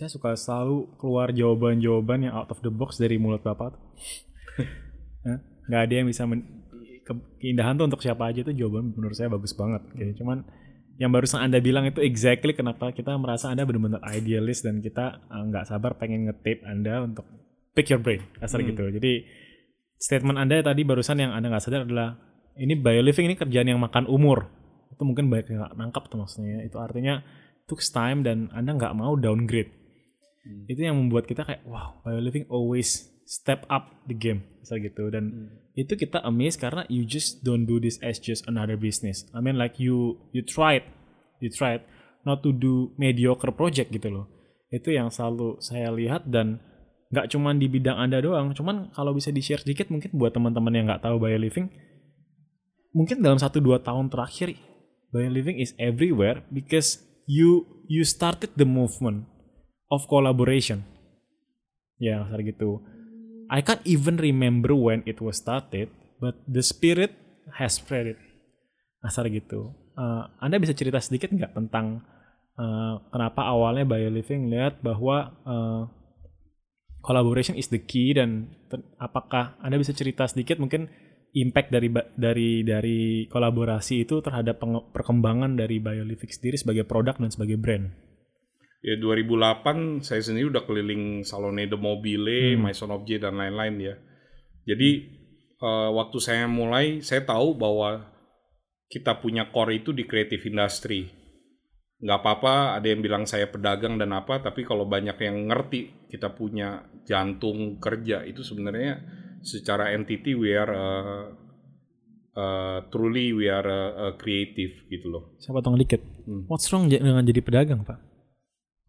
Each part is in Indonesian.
saya suka selalu keluar jawaban-jawaban yang out of the box dari mulut bapak tuh. Ya, nggak ada yang bisa men- ke- keindahan tuh untuk siapa aja tuh jawaban menurut saya bagus banget. Oke, Cuman yang barusan anda bilang itu exactly kenapa kita merasa anda benar-benar idealis dan kita eh, nggak sabar pengen ngetip anda untuk pick your brain kasar gitu. Jadi statement anda tadi barusan yang anda nggak sadar adalah ini bioliving ini kerjaan yang makan umur. Itu mungkin banyak yang nggak nangkap tuh maksudnya. Itu artinya took time dan anda nggak mau downgrade itu yang membuat kita kayak wow bioliving always step up the game. Misal gitu. Dan itu kita amazed karena you just don't do this as just another business. I mean like you you tried you tried not to do mediocre project gitu loh. Itu yang selalu saya lihat dan nggak cuman di bidang anda doang. Cuman kalau bisa di share sedikit mungkin buat teman-teman yang nggak tahu bioliving mungkin dalam satu dua tahun terakhir bioliving is everywhere because you you started the movement of collaboration. Ya, kasar gitu. I can't even remember when it was started, but the spirit has spread it. Kasar gitu. Eh, anda bisa cerita sedikit nggak tentang eh, kenapa awalnya BioLiving lihat bahwa eh, collaboration is the key dan apakah Anda bisa cerita sedikit mungkin impact dari dari dari kolaborasi itu terhadap perkembangan dari BioLiving sendiri sebagai produk dan sebagai brand? Ya 2008 saya sendiri udah keliling Salone de Mobile, Hmm. Maison Objet dan lain-lain ya. Jadi eh, waktu saya mulai saya tahu bahwa kita punya core itu di creative industry. Nggak apa-apa ada yang bilang saya pedagang dan apa, tapi kalau banyak yang ngerti kita punya jantung kerja itu sebenarnya secara entity we are eh, eh, truly we are eh, creative gitu loh. Saya potong dikit. Hmm. What's wrong dengan jadi pedagang, Pak?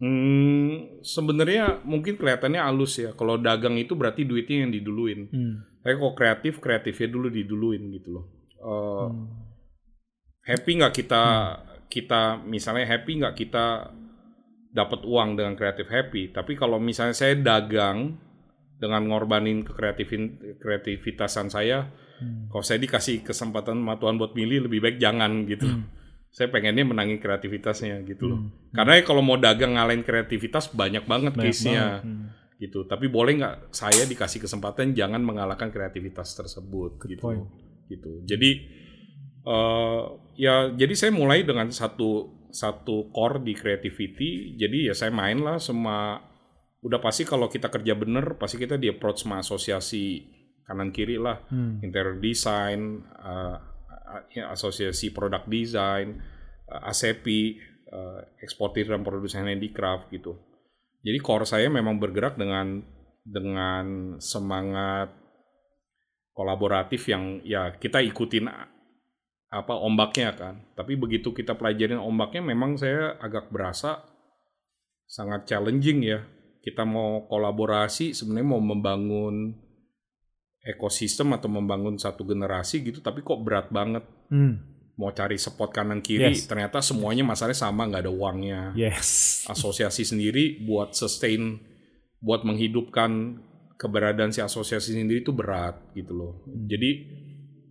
Hmm, sebenarnya mungkin kelihatannya halus ya. Kalau dagang itu berarti duitnya yang diduluin. Hmm. Tapi kalau kreatif, kreatifnya dulu diduluin gitu loh. Eh, Hmm. Happy nggak kita kita misalnya happy nggak kita dapat uang dengan kreatif happy. Tapi kalau misalnya saya dagang dengan ngorbanin ke kreatifin kreativitasan saya, Hmm. kalau saya dikasih kesempatan sama Tuhan buat milih lebih baik jangan gitu. Saya pengennya menangin kreativitasnya gitu loh. Karena ya kalau mau dagang ngalahin kreativitas banyak banget Banyak case-nya banget. Hmm. gitu. Tapi boleh nggak saya dikasih kesempatan jangan mengalahkan kreativitas tersebut gitu. point. Gitu. Jadi eh ya jadi saya mulai dengan satu satu core di creativity. Jadi ya saya main lah sama udah pasti kalau kita kerja bener pasti kita di approach sama asosiasi kanan kiri lah Hmm. interior design, eh, ya, asosiasi produk design, eh, ASEPI, eh, eksportir dan produsen handicraft gitu. Jadi core saya memang bergerak dengan dengan semangat kolaboratif yang ya kita ikutin apa ombaknya kan. Tapi begitu kita pelajarin ombaknya memang saya agak berasa sangat challenging ya. Kita mau kolaborasi sebenarnya mau membangun ekosistem atau membangun satu generasi gitu tapi kok berat banget Hmm. mau cari spot kanan kiri Yes. ternyata semuanya masalahnya sama nggak ada uangnya Yes. asosiasi sendiri buat sustain buat menghidupkan keberadaan si asosiasi sendiri itu berat gitu loh jadi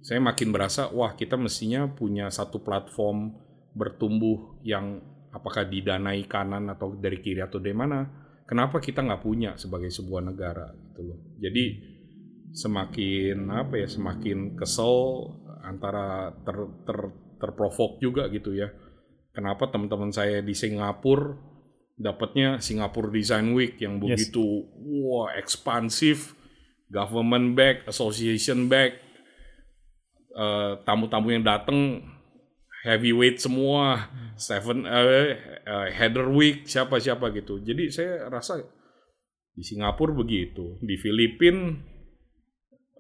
saya makin berasa wah kita mestinya punya satu platform bertumbuh yang apakah didanai kanan atau dari kiri atau dari mana kenapa kita nggak punya sebagai sebuah negara gitu loh jadi semakin apa ya semakin kesel antara ter ter terprovok juga gitu ya kenapa teman-teman saya di Singapura dapatnya Singapore Design Week yang Yes. begitu wah ekspansif government back association back eh, tamu-tamu yang datang heavyweight semua seven eh, eh, header week siapa siapa gitu jadi saya rasa di Singapura begitu di Filipina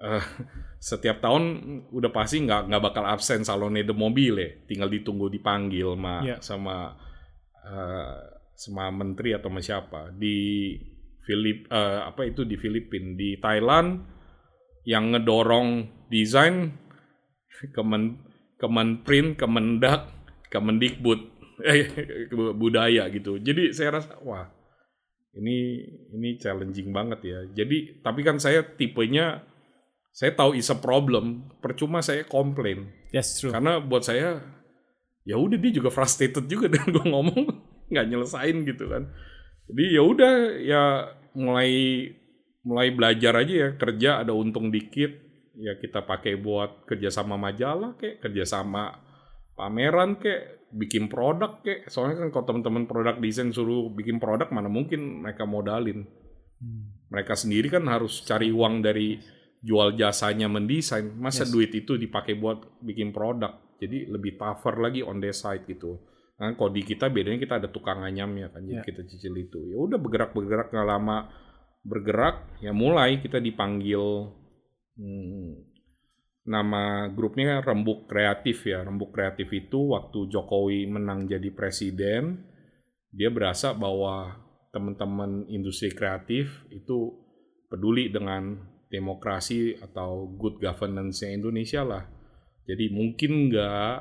eh, setiap tahun udah pasti nggak nggak bakal absen salone de mobile tinggal ditunggu dipanggil sama Iya. sama eh, sama menteri atau sama siapa. Di Filip eh, apa itu di Filipina di Thailand yang ngedorong desain kemen kemenprint kemendak kemendikbud eh, budaya gitu. Jadi saya rasa wah ini ini challenging banget ya. Jadi tapi kan saya tipenya saya tahu is a problem percuma saya komplain. Yes, true. karena buat saya ya udah dia juga frustrated juga dan gue ngomong. Nggak nyelesain gitu kan. Jadi ya udah ya mulai mulai belajar aja ya. Kerja ada untung dikit ya kita pakai buat kerja sama majalah kayak kerja sama pameran kayak bikin produk kayak soalnya kan kalau teman-teman produk desain suruh bikin produk mana mungkin mereka modalin. Mereka sendiri kan harus cari uang dari jual jasanya mendesain masa Yes. duit itu dipakai buat bikin produk jadi lebih tougher lagi on the side gitu Nah, kalau di kita bedanya kita ada tukang anyamnya kan, jadi Ya. kita cicil itu. Ya udah bergerak-bergerak nggak lama bergerak, ya mulai kita dipanggil hmm, nama grupnya Rembuk Kreatif ya. Rembuk Kreatif itu waktu Jokowi menang jadi presiden, dia berasa bahwa teman-teman industri kreatif itu peduli dengan demokrasi atau good governance-nya Indonesia lah. Jadi mungkin nggak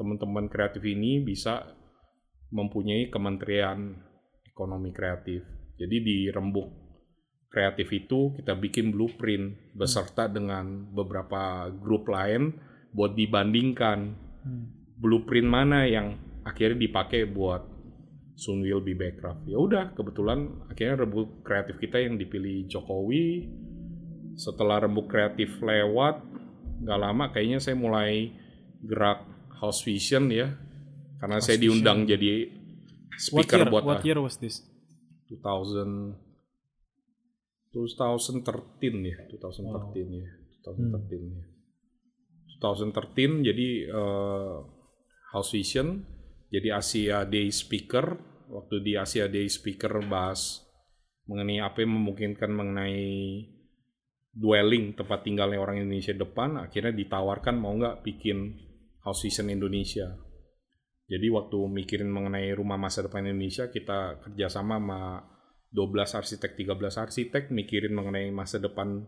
teman-teman kreatif ini bisa mempunyai kementerian ekonomi kreatif. Jadi di rembuk kreatif itu kita bikin blueprint beserta dengan beberapa grup lain buat dibandingkan Hmm. blueprint mana yang akhirnya dipakai buat Soon Will Be Backcraft. Ya udah, kebetulan akhirnya rembuk kreatif kita yang dipilih Jokowi. Setelah rembuk kreatif lewat, nggak lama kayaknya saya mulai gerak House Vision ya, karena House saya diundang Vision. jadi What speaker year, buat what year was this? 2000 2013 ya, 2013 ya, 2013 ya. 2013 jadi eh, House Vision jadi Asia Day Speaker waktu di Asia Day Speaker bahas mengenai apa yang memungkinkan mengenai dwelling tempat tinggalnya orang Indonesia depan akhirnya ditawarkan mau nggak bikin House Vision Indonesia. Jadi waktu mikirin mengenai rumah masa depan Indonesia kita kerjasama sama 12 arsitek 13 arsitek mikirin mengenai masa depan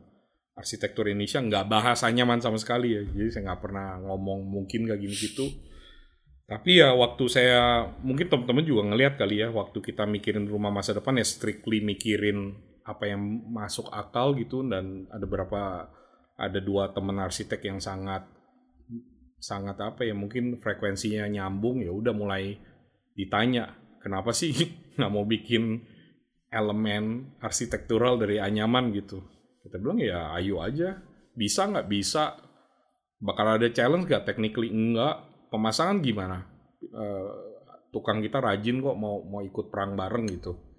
arsitektur Indonesia. Nggak bahas anyaman sama sekali ya. Jadi saya nggak pernah ngomong mungkin nggak gini gitu. Tapi ya waktu saya mungkin teman-teman juga ngelihat kali ya waktu kita mikirin rumah masa depan ya strictly mikirin apa yang masuk akal gitu dan ada berapa ada dua teman arsitek yang sangat sangat apa ya mungkin frekuensinya nyambung ya udah mulai ditanya kenapa sih nggak mau bikin elemen arsitektural dari anyaman? gitu. Kita bilang ya ayo aja. Bisa nggak bisa? Bakal ada challenge nggak technically? Enggak pemasangan gimana? Eh, tukang kita rajin kok mau mau ikut perang bareng gitu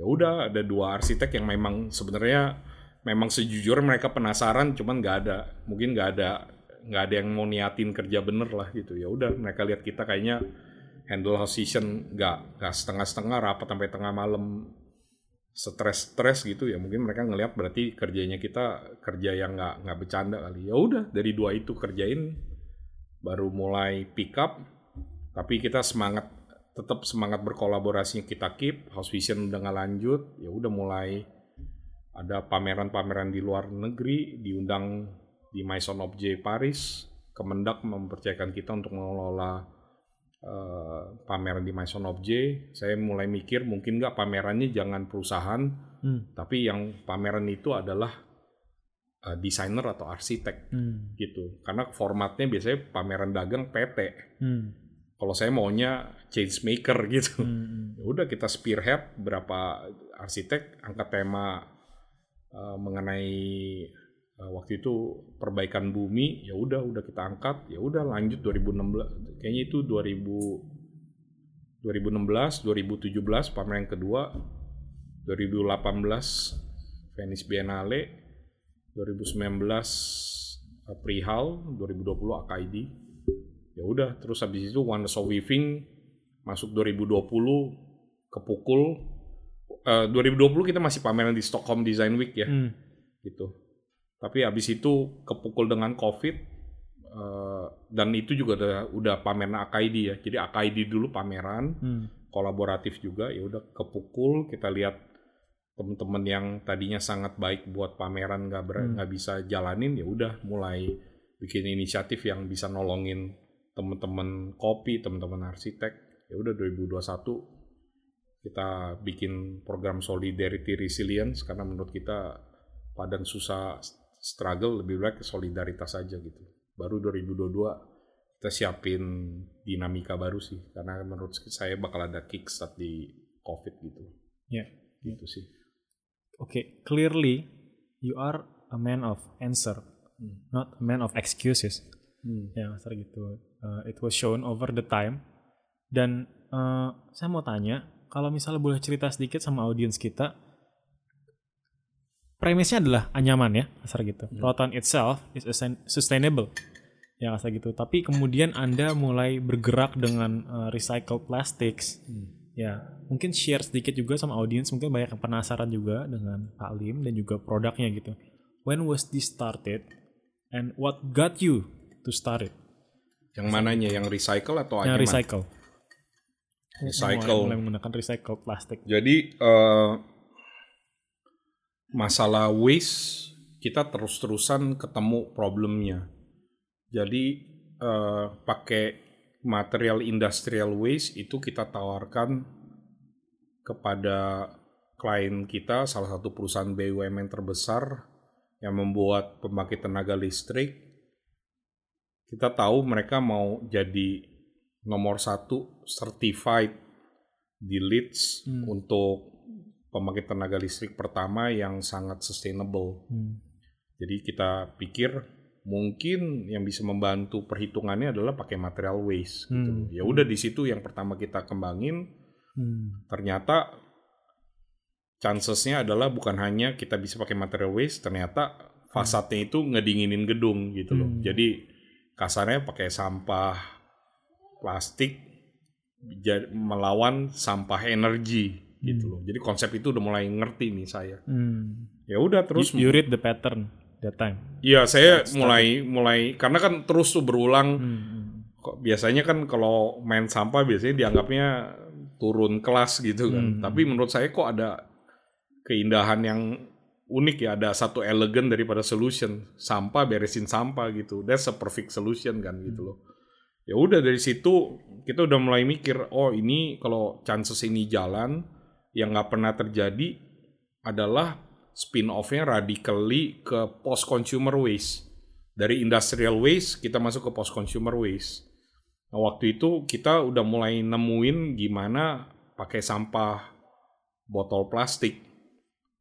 ya udah ada dua arsitek yang memang sebenarnya memang sejujurnya mereka penasaran cuman nggak ada mungkin nggak ada nggak ada yang mau niatin kerja bener lah gitu. Ya udah mereka lihat kita kayaknya handle house season nggak nggak setengah-setengah rapat sampai tengah malam. Stres-stres gitu ya mungkin mereka ngelihat berarti kerjanya kita kerja yang nggak nggak bercanda kali. Ya udah dari dua itu kerjain baru mulai pick up tapi kita semangat tetap semangat berkolaborasinya kita keep House Vision udah nggak lanjut ya udah mulai ada pameran-pameran di luar negeri diundang di Maison Objet Paris Kemendak mempercayakan kita untuk mengelola eh, pameran di Maison Objet saya mulai mikir mungkin nggak pamerannya jangan perusahaan Hmm. tapi yang pameran itu adalah eh, desainer atau arsitek Hmm. gitu karena formatnya biasanya pameran dagang PT Hmm. kalau saya maunya change maker gitu. Hmm. ya udah kita spearhead berapa arsitek angkat tema eh, mengenai eh, waktu itu perbaikan bumi ya udah udah kita angkat. Ya udah lanjut 2016 kayaknya itu 2000 2016 2017 pameran yang kedua 2018 Venice Biennale 2019 Prihal 2020 AKID ya udah terus habis itu Wonders of Weaving masuk 2020 kepukul. Eh, 2020 kita masih pameran di Stockholm Design Week ya. Hmm. gitu. Tapi habis itu kepukul dengan COVID eh, dan itu juga udah, udah pameran AKID ya. Jadi AKID dulu pameran Hmm. kolaboratif juga. Ya udah kepukul. Kita lihat teman-teman yang tadinya sangat baik buat pameran nggak Hmm. nggak bisa jalanin ya udah mulai bikin inisiatif yang bisa nolongin teman-teman kopi teman-teman arsitek ya udah 2021 kita bikin program solidarity resilience karena menurut kita padan susah struggle lebih baik solidaritas aja gitu baru 2022 kita siapin dinamika baru sih karena menurut saya bakal ada kickstart di covid gitu Ya. Gitu sih. Oke, clearly you are a man of answer, not a man of excuses. Ya, kasar gitu. Uh, it was shown over the time. Dan uh, saya mau tanya, kalau misalnya boleh cerita sedikit sama audiens kita, premisnya adalah anyaman ya, kasar gitu. Rotan itself is sustain- sustainable. Ya, kasar gitu. Tapi kemudian Anda mulai bergerak dengan uh, recycled plastics. Ya, mungkin share sedikit juga sama audiens, mungkin banyak yang penasaran juga dengan Pak Lim dan juga produknya gitu. When was this started and what got you to start it? Yang mananya yang recycle atau Yang anyaman? recycle. Recycle. Mulai, mulai menggunakan recycled plastik. Jadi eh, masalah waste kita terus-terusan ketemu problemnya. Jadi eh, pakai material industrial waste itu kita tawarkan kepada klien kita salah satu perusahaan BUMN terbesar yang membuat pembangkit tenaga listrik. Kita tahu mereka mau jadi nomor satu certified di Leeds untuk pembangkit tenaga listrik pertama yang sangat sustainable. Hmm. Jadi kita pikir mungkin yang bisa membantu perhitungannya adalah pakai material waste. Gitu. Hmm. Ya udah di situ yang pertama kita kembangin. Hmm. Ternyata chancesnya adalah bukan hanya kita bisa pakai material waste, ternyata fasadnya itu ngedinginin gedung gitu loh. Hmm. Jadi kasarnya pakai sampah plastik melawan sampah energi gitu loh. Jadi konsep itu udah mulai ngerti nih saya. Hmm. Ya udah terus you, you read the pattern that time. Iya, saya mulai mulai karena kan terus tuh berulang. Hmm. Kok biasanya kan kalau main sampah biasanya dianggapnya turun kelas gitu kan. Hmm. Tapi menurut saya kok ada keindahan yang unik ya, ada satu elegan daripada solution. Sampah beresin sampah gitu. That's a perfect solution kan gitu loh. Ya udah dari situ kita udah mulai mikir, oh ini kalau chances ini jalan yang nggak pernah terjadi adalah spin off-nya radically ke post consumer waste. Dari industrial waste kita masuk ke post consumer waste. Nah, waktu itu kita udah mulai nemuin gimana pakai sampah botol plastik.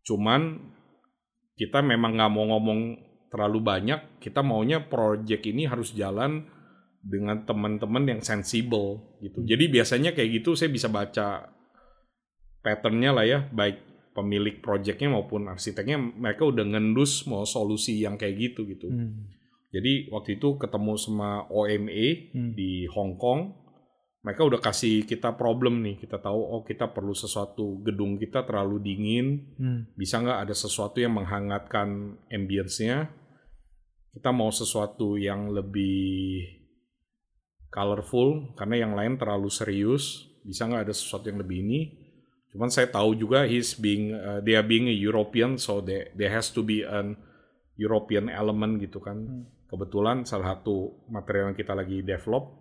Cuman kita memang nggak mau ngomong terlalu banyak. Kita maunya project ini harus jalan dengan teman-teman yang sensibel gitu. Jadi biasanya kayak gitu saya bisa baca patternnya lah ya, baik pemilik projectnya maupun arsiteknya mereka udah ngendus mau solusi yang kayak gitu gitu. Hmm. Jadi waktu itu ketemu sama OMA Hmm. di Hong Kong, mereka udah kasih kita problem nih. Kita tahu oh kita perlu sesuatu gedung kita terlalu dingin, Hmm. bisa nggak ada sesuatu yang menghangatkan ambience-nya? Kita mau sesuatu yang lebih colorful karena yang lain terlalu serius. Bisa nggak ada sesuatu yang lebih ini? Cuman saya tahu juga he's being uh, they are being a European so there there has to be an European element gitu kan. Kebetulan salah satu material yang kita lagi develop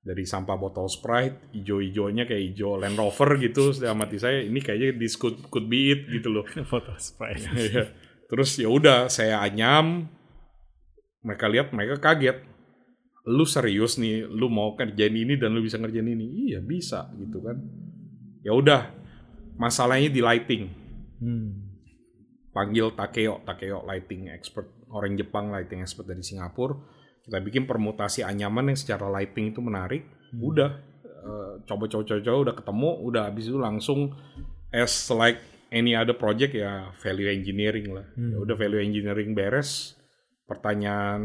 dari sampah botol Sprite, ijo-ijonya kayak ijo Land Rover gitu. Sudah mati saya ini kayaknya this could, could be it gitu loh. Foto sprite. Iya. Terus ya udah saya anyam. Mereka lihat mereka kaget. Lu serius nih, lu mau kerjain ini dan lu bisa ngerjain ini? Iya bisa gitu kan. Ya udah, masalahnya di lighting. Hmm. Panggil Takeo, Takeo lighting expert, orang Jepang lighting expert dari Singapura. Kita bikin permutasi anyaman yang secara lighting itu menarik. Udah, eh, coba-coba-coba udah ketemu, udah habis itu langsung as like any other project ya value engineering lah. Ya udah value engineering beres. Pertanyaan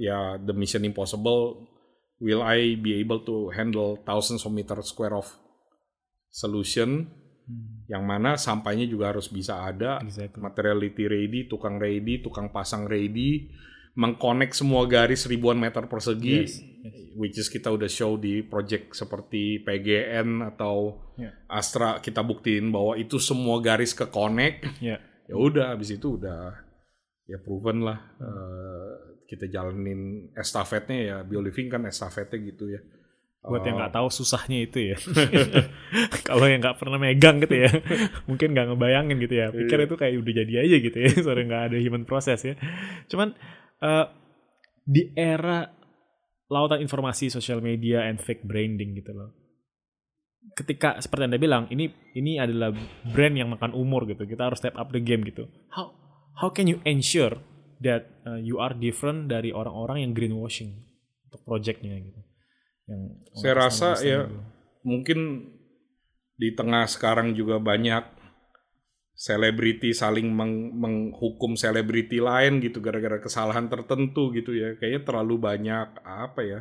ya the mission impossible, will I be able to handle thousands of meter square of solution yang mana sampahnya juga harus bisa ada, Exactly. materiality ready, tukang ready, tukang pasang ready, mengkonek semua garis ribuan meter persegi, Yes, which is kita udah show di project seperti PGN atau Ya. Astra kita buktiin bahwa itu semua garis ke connect. Ya. Ya udah, habis itu udah ya proven lah eh, kita jalanin estafetnya ya bioliving kan estafetnya gitu ya. Buat yang Eh, nggak tahu susahnya itu ya. Kalau yang nggak pernah megang gitu ya, mungkin nggak ngebayangin gitu ya. Pikir Iya. itu kayak udah jadi aja gitu ya, soalnya nggak ada human process ya. Cuman eh, di era lautan informasi sosial media and fake branding gitu loh. ketika seperti anda bilang ini ini adalah brand yang makan umur gitu kita harus step up the game gitu how how can you ensure that uh, you are different dari orang-orang yang greenwashing untuk projectnya gitu yang Saya rasa ya gitu. mungkin di tengah sekarang juga banyak selebriti saling meng- menghukum selebriti lain gitu gara-gara kesalahan tertentu gitu ya. Kayaknya terlalu banyak apa ya?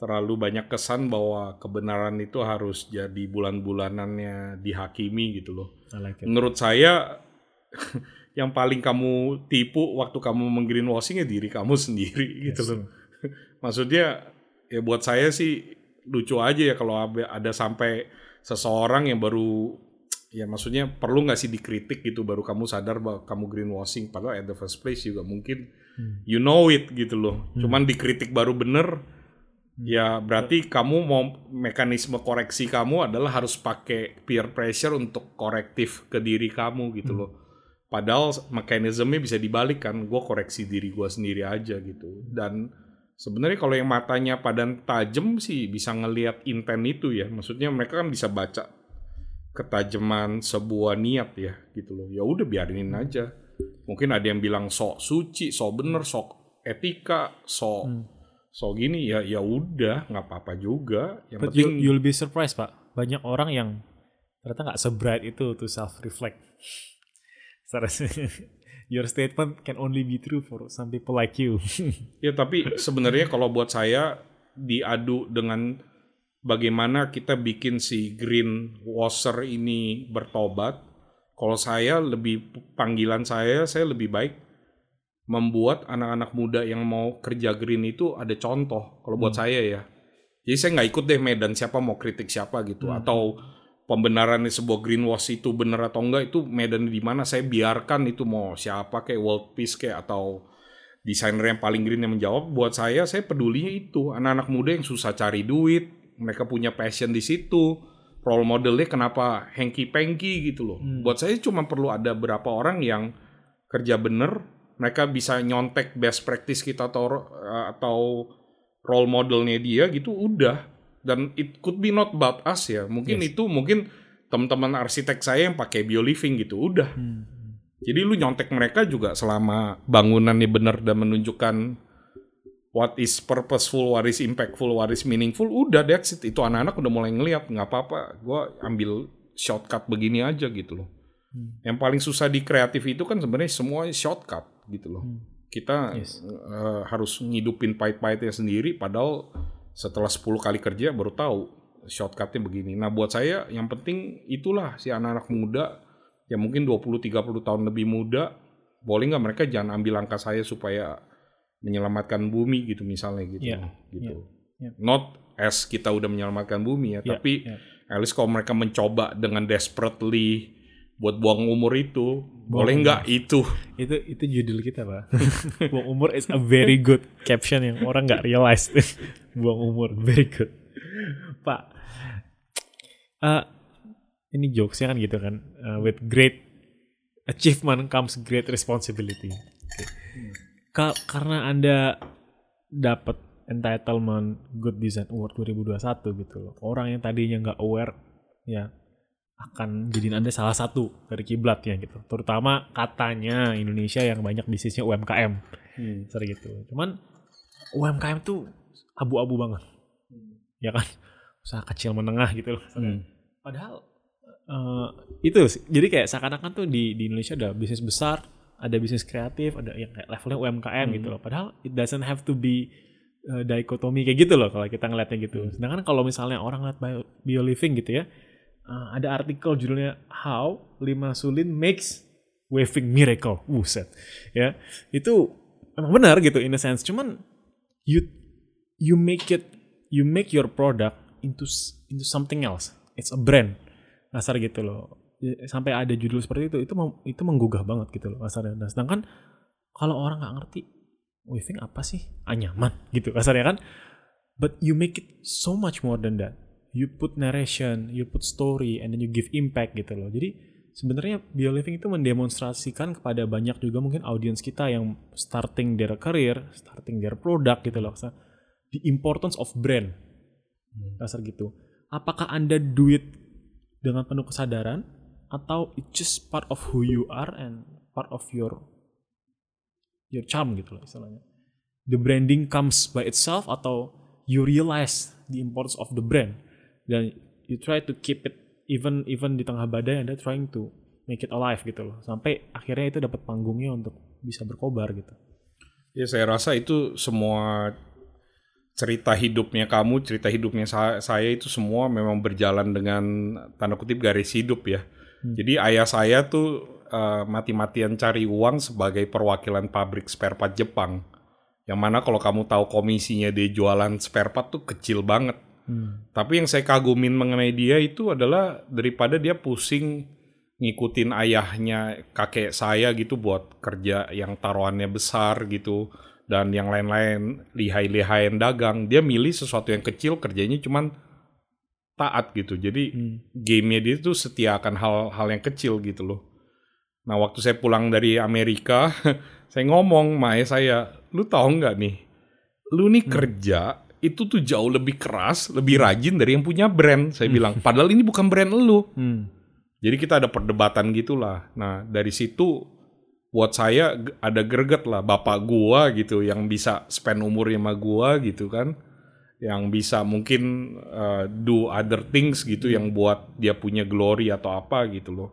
Terlalu banyak kesan bahwa kebenaran itu harus jadi bulan-bulanannya dihakimi gitu loh. I like it. Menurut saya yang paling kamu tipu waktu kamu menggreenwashing ya diri kamu sendiri gitu Yes. loh. Maksudnya ya buat saya sih lucu aja ya kalau ada sampai seseorang yang baru ya maksudnya perlu nggak sih dikritik gitu baru kamu sadar bahwa kamu greenwashing padahal at the first place juga mungkin Hmm. you know it gitu loh. Cuman dikritik baru bener ya berarti kamu mau mekanisme koreksi kamu adalah harus pakai peer pressure untuk korektif ke diri kamu gitu loh. Padahal mekanismenya bisa dibalik kan, gue koreksi diri gue sendiri aja gitu. Dan sebenarnya kalau yang matanya padan tajam sih bisa ngelihat intent itu ya. Maksudnya mereka kan bisa baca ketajaman sebuah niat ya gitu loh. Ya udah biarinin aja. Mungkin ada yang bilang sok suci, sok bener, sok etika, sok sok gini ya ya udah nggak apa-apa juga. Yang But penting you, you'll be surprised pak, banyak orang yang ternyata nggak sebright itu to self reflect. Your statement can only be true for some people like you. Ya tapi sebenarnya kalau buat saya diadu dengan bagaimana kita bikin si green washer ini bertobat. Kalau saya lebih panggilan saya saya lebih baik membuat anak-anak muda yang mau kerja green itu ada contoh. Kalau buat saya ya. Jadi saya nggak ikut deh medan siapa mau kritik siapa gitu atau pembenarannya sebuah greenwash itu benar atau enggak itu medan di mana saya biarkan itu mau siapa kayak World Peace kayak atau desainer yang paling green yang menjawab. Buat saya saya pedulinya itu. Anak-anak muda yang susah cari duit mereka punya passion di situ role modelnya kenapa Hengki Pengki gitu loh. Buat saya cuma perlu ada berapa orang yang kerja bener mereka bisa nyontek best practice kita atau atau role modelnya dia gitu udah dan it could be not about us ya mungkin itu mungkin teman-teman arsitek saya yang pakai bioliving gitu udah jadi lu nyontek mereka juga selama bangunannya benar dan menunjukkan what is purposeful, what is impactful, what is meaningful, udah that's it. Itu anak-anak udah mulai ngeliat, nggak apa-apa, gue ambil shortcut begini aja gitu loh. Yang paling susah di kreatif itu kan sebenarnya semua shortcut gitu loh. Kita Yes. eh, harus ngidupin pahit-pahitnya sendiri, padahal setelah 10 kali kerja baru tahu shortcutnya begini. Nah buat saya yang penting itulah si anak-anak muda yang mungkin 20-30 tahun lebih muda, boleh nggak mereka jangan ambil langkah saya supaya menyelamatkan bumi gitu misalnya gitu. Iya, gitu. iya. Not as kita udah menyelamatkan bumi ya, Iya, tapi iya. at least kalau mereka mencoba dengan desperately buat buang umur itu, boleh nggak itu? itu itu judul kita pak. Buang umur is a very good caption yang orang nggak realize. Buang umur very good. Pak, eh, ini jokesnya kan gitu kan. Eh, with great achievement comes great responsibility. Oke. Ka- karena anda dapat entitlement Good Design Award 2021 gitu loh. Orang yang tadinya nggak aware ya akan jadiin Anda salah satu dari kiblatnya gitu. Terutama katanya Indonesia yang banyak bisnisnya UMKM. Sering gitu. Cuman UMKM tuh abu-abu banget. Ya kan? Usaha kecil menengah gitu loh. Padahal eh, itu jadi kayak seakan-akan tuh di di Indonesia ada bisnis besar, ada bisnis kreatif, ada yang kayak levelnya UMKM gitu loh. Padahal it doesn't have to be uh, dikotomi kayak gitu loh kalau kita ngeliatnya gitu. Sedangkan kalau misalnya orang ngeliat bio, bio living gitu ya, uh, ada artikel judulnya How Lima Sulin Makes Waving Miracle. Buset. Ya, itu emang benar gitu in a sense. Cuman you you make it you make your product into into something else. It's a brand. Kasar gitu loh. Ya, Sampai ada judul seperti itu, itu itu menggugah banget gitu loh kasarnya. Nah, sedangkan kalau orang nggak ngerti waving apa sih? Ah, nyaman gitu kasarnya kan. But you make it so much more than that. You put narration, you put story, and then you give impact gitu loh. Jadi sebenarnya bio living itu mendemonstrasikan kepada banyak juga mungkin audiens kita yang starting their career, starting their product gitu loh. The importance of brand. Kasar gitu. apakah anda do it dengan penuh kesadaran atau it's just part of who you are and part of your your charm gitu loh istilahnya the branding comes by itself atau you realize the importance of the brand dan you try to keep it even even di tengah badai anda trying to make it alive gitu loh sampai akhirnya itu dapat panggungnya untuk bisa berkobar gitu Ya saya rasa itu semua cerita hidupnya kamu, cerita hidupnya saya, saya itu semua memang berjalan dengan tanda kutip garis hidup ya. Jadi ayah saya tuh uh, mati-matian cari uang sebagai perwakilan pabrik spare part Jepang. Yang mana kalau kamu tahu komisinya dia jualan spare part tuh kecil banget. Tapi yang saya kagumin mengenai dia itu adalah daripada dia pusing ngikutin ayahnya kakek saya gitu buat kerja yang taruhannya besar gitu dan yang lain-lain lihai-lihain dagang. Dia milih sesuatu yang kecil kerjanya cuman taat gitu. Jadi gamenya dia tuh setia akan hal-hal yang kecil gitu loh. Nah waktu saya pulang dari Amerika saya ngomong sama ayah saya lu tahu nggak nih? Lu nih kerja itu tuh jauh lebih keras lebih rajin dari yang punya brand saya bilang padahal ini bukan brand lu hmm. jadi kita ada perdebatan gitulah. Nah dari situ buat saya ada greget lah bapak gua gitu yang bisa spend umurnya sama gua gitu kan, yang bisa mungkin uh, do other things gitu yang buat dia punya glory atau apa gitu loh.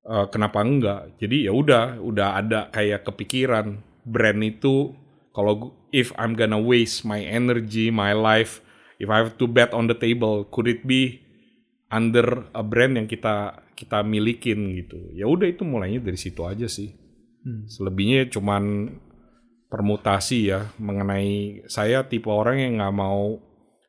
Uh, kenapa enggak? Jadi ya udah, udah ada kayak kepikiran brand itu kalau if I'm gonna waste my energy, my life, if I have to bet on the table, could it be under a brand yang kita kita milikin gitu. Ya udah itu mulainya dari situ aja sih. Selebihnya cuman permutasi ya mengenai saya tipe orang yang nggak mau.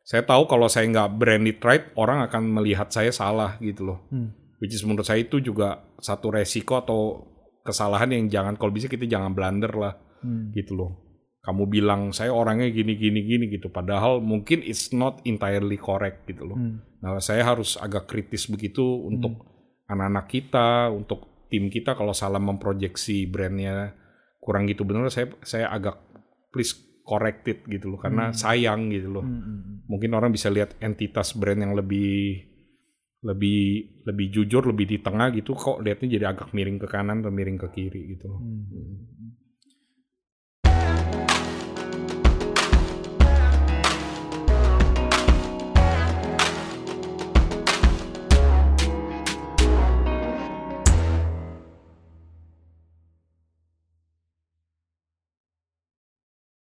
Saya tahu kalau saya nggak branded right, orang akan melihat saya salah gitu loh. Hmm. Which is menurut saya itu juga satu resiko atau kesalahan yang jangan kalau bisa kita jangan blunder lah Hmm. gitu loh. Kamu bilang saya orangnya gini gini gini gitu, padahal mungkin it's not entirely correct gitu loh. Hmm. Nah, saya harus agak kritis begitu untuk anak-anak kita, untuk tim kita kalau salah memproyeksi brandnya kurang gitu bener, saya saya agak please correct it gitu loh, karena sayang gitu loh. Hmm, hmm, hmm. Mungkin orang bisa lihat entitas brand yang lebih lebih lebih jujur, lebih di tengah gitu, kok lihatnya jadi agak miring ke kanan atau miring ke kiri gitu. loh. Hmm.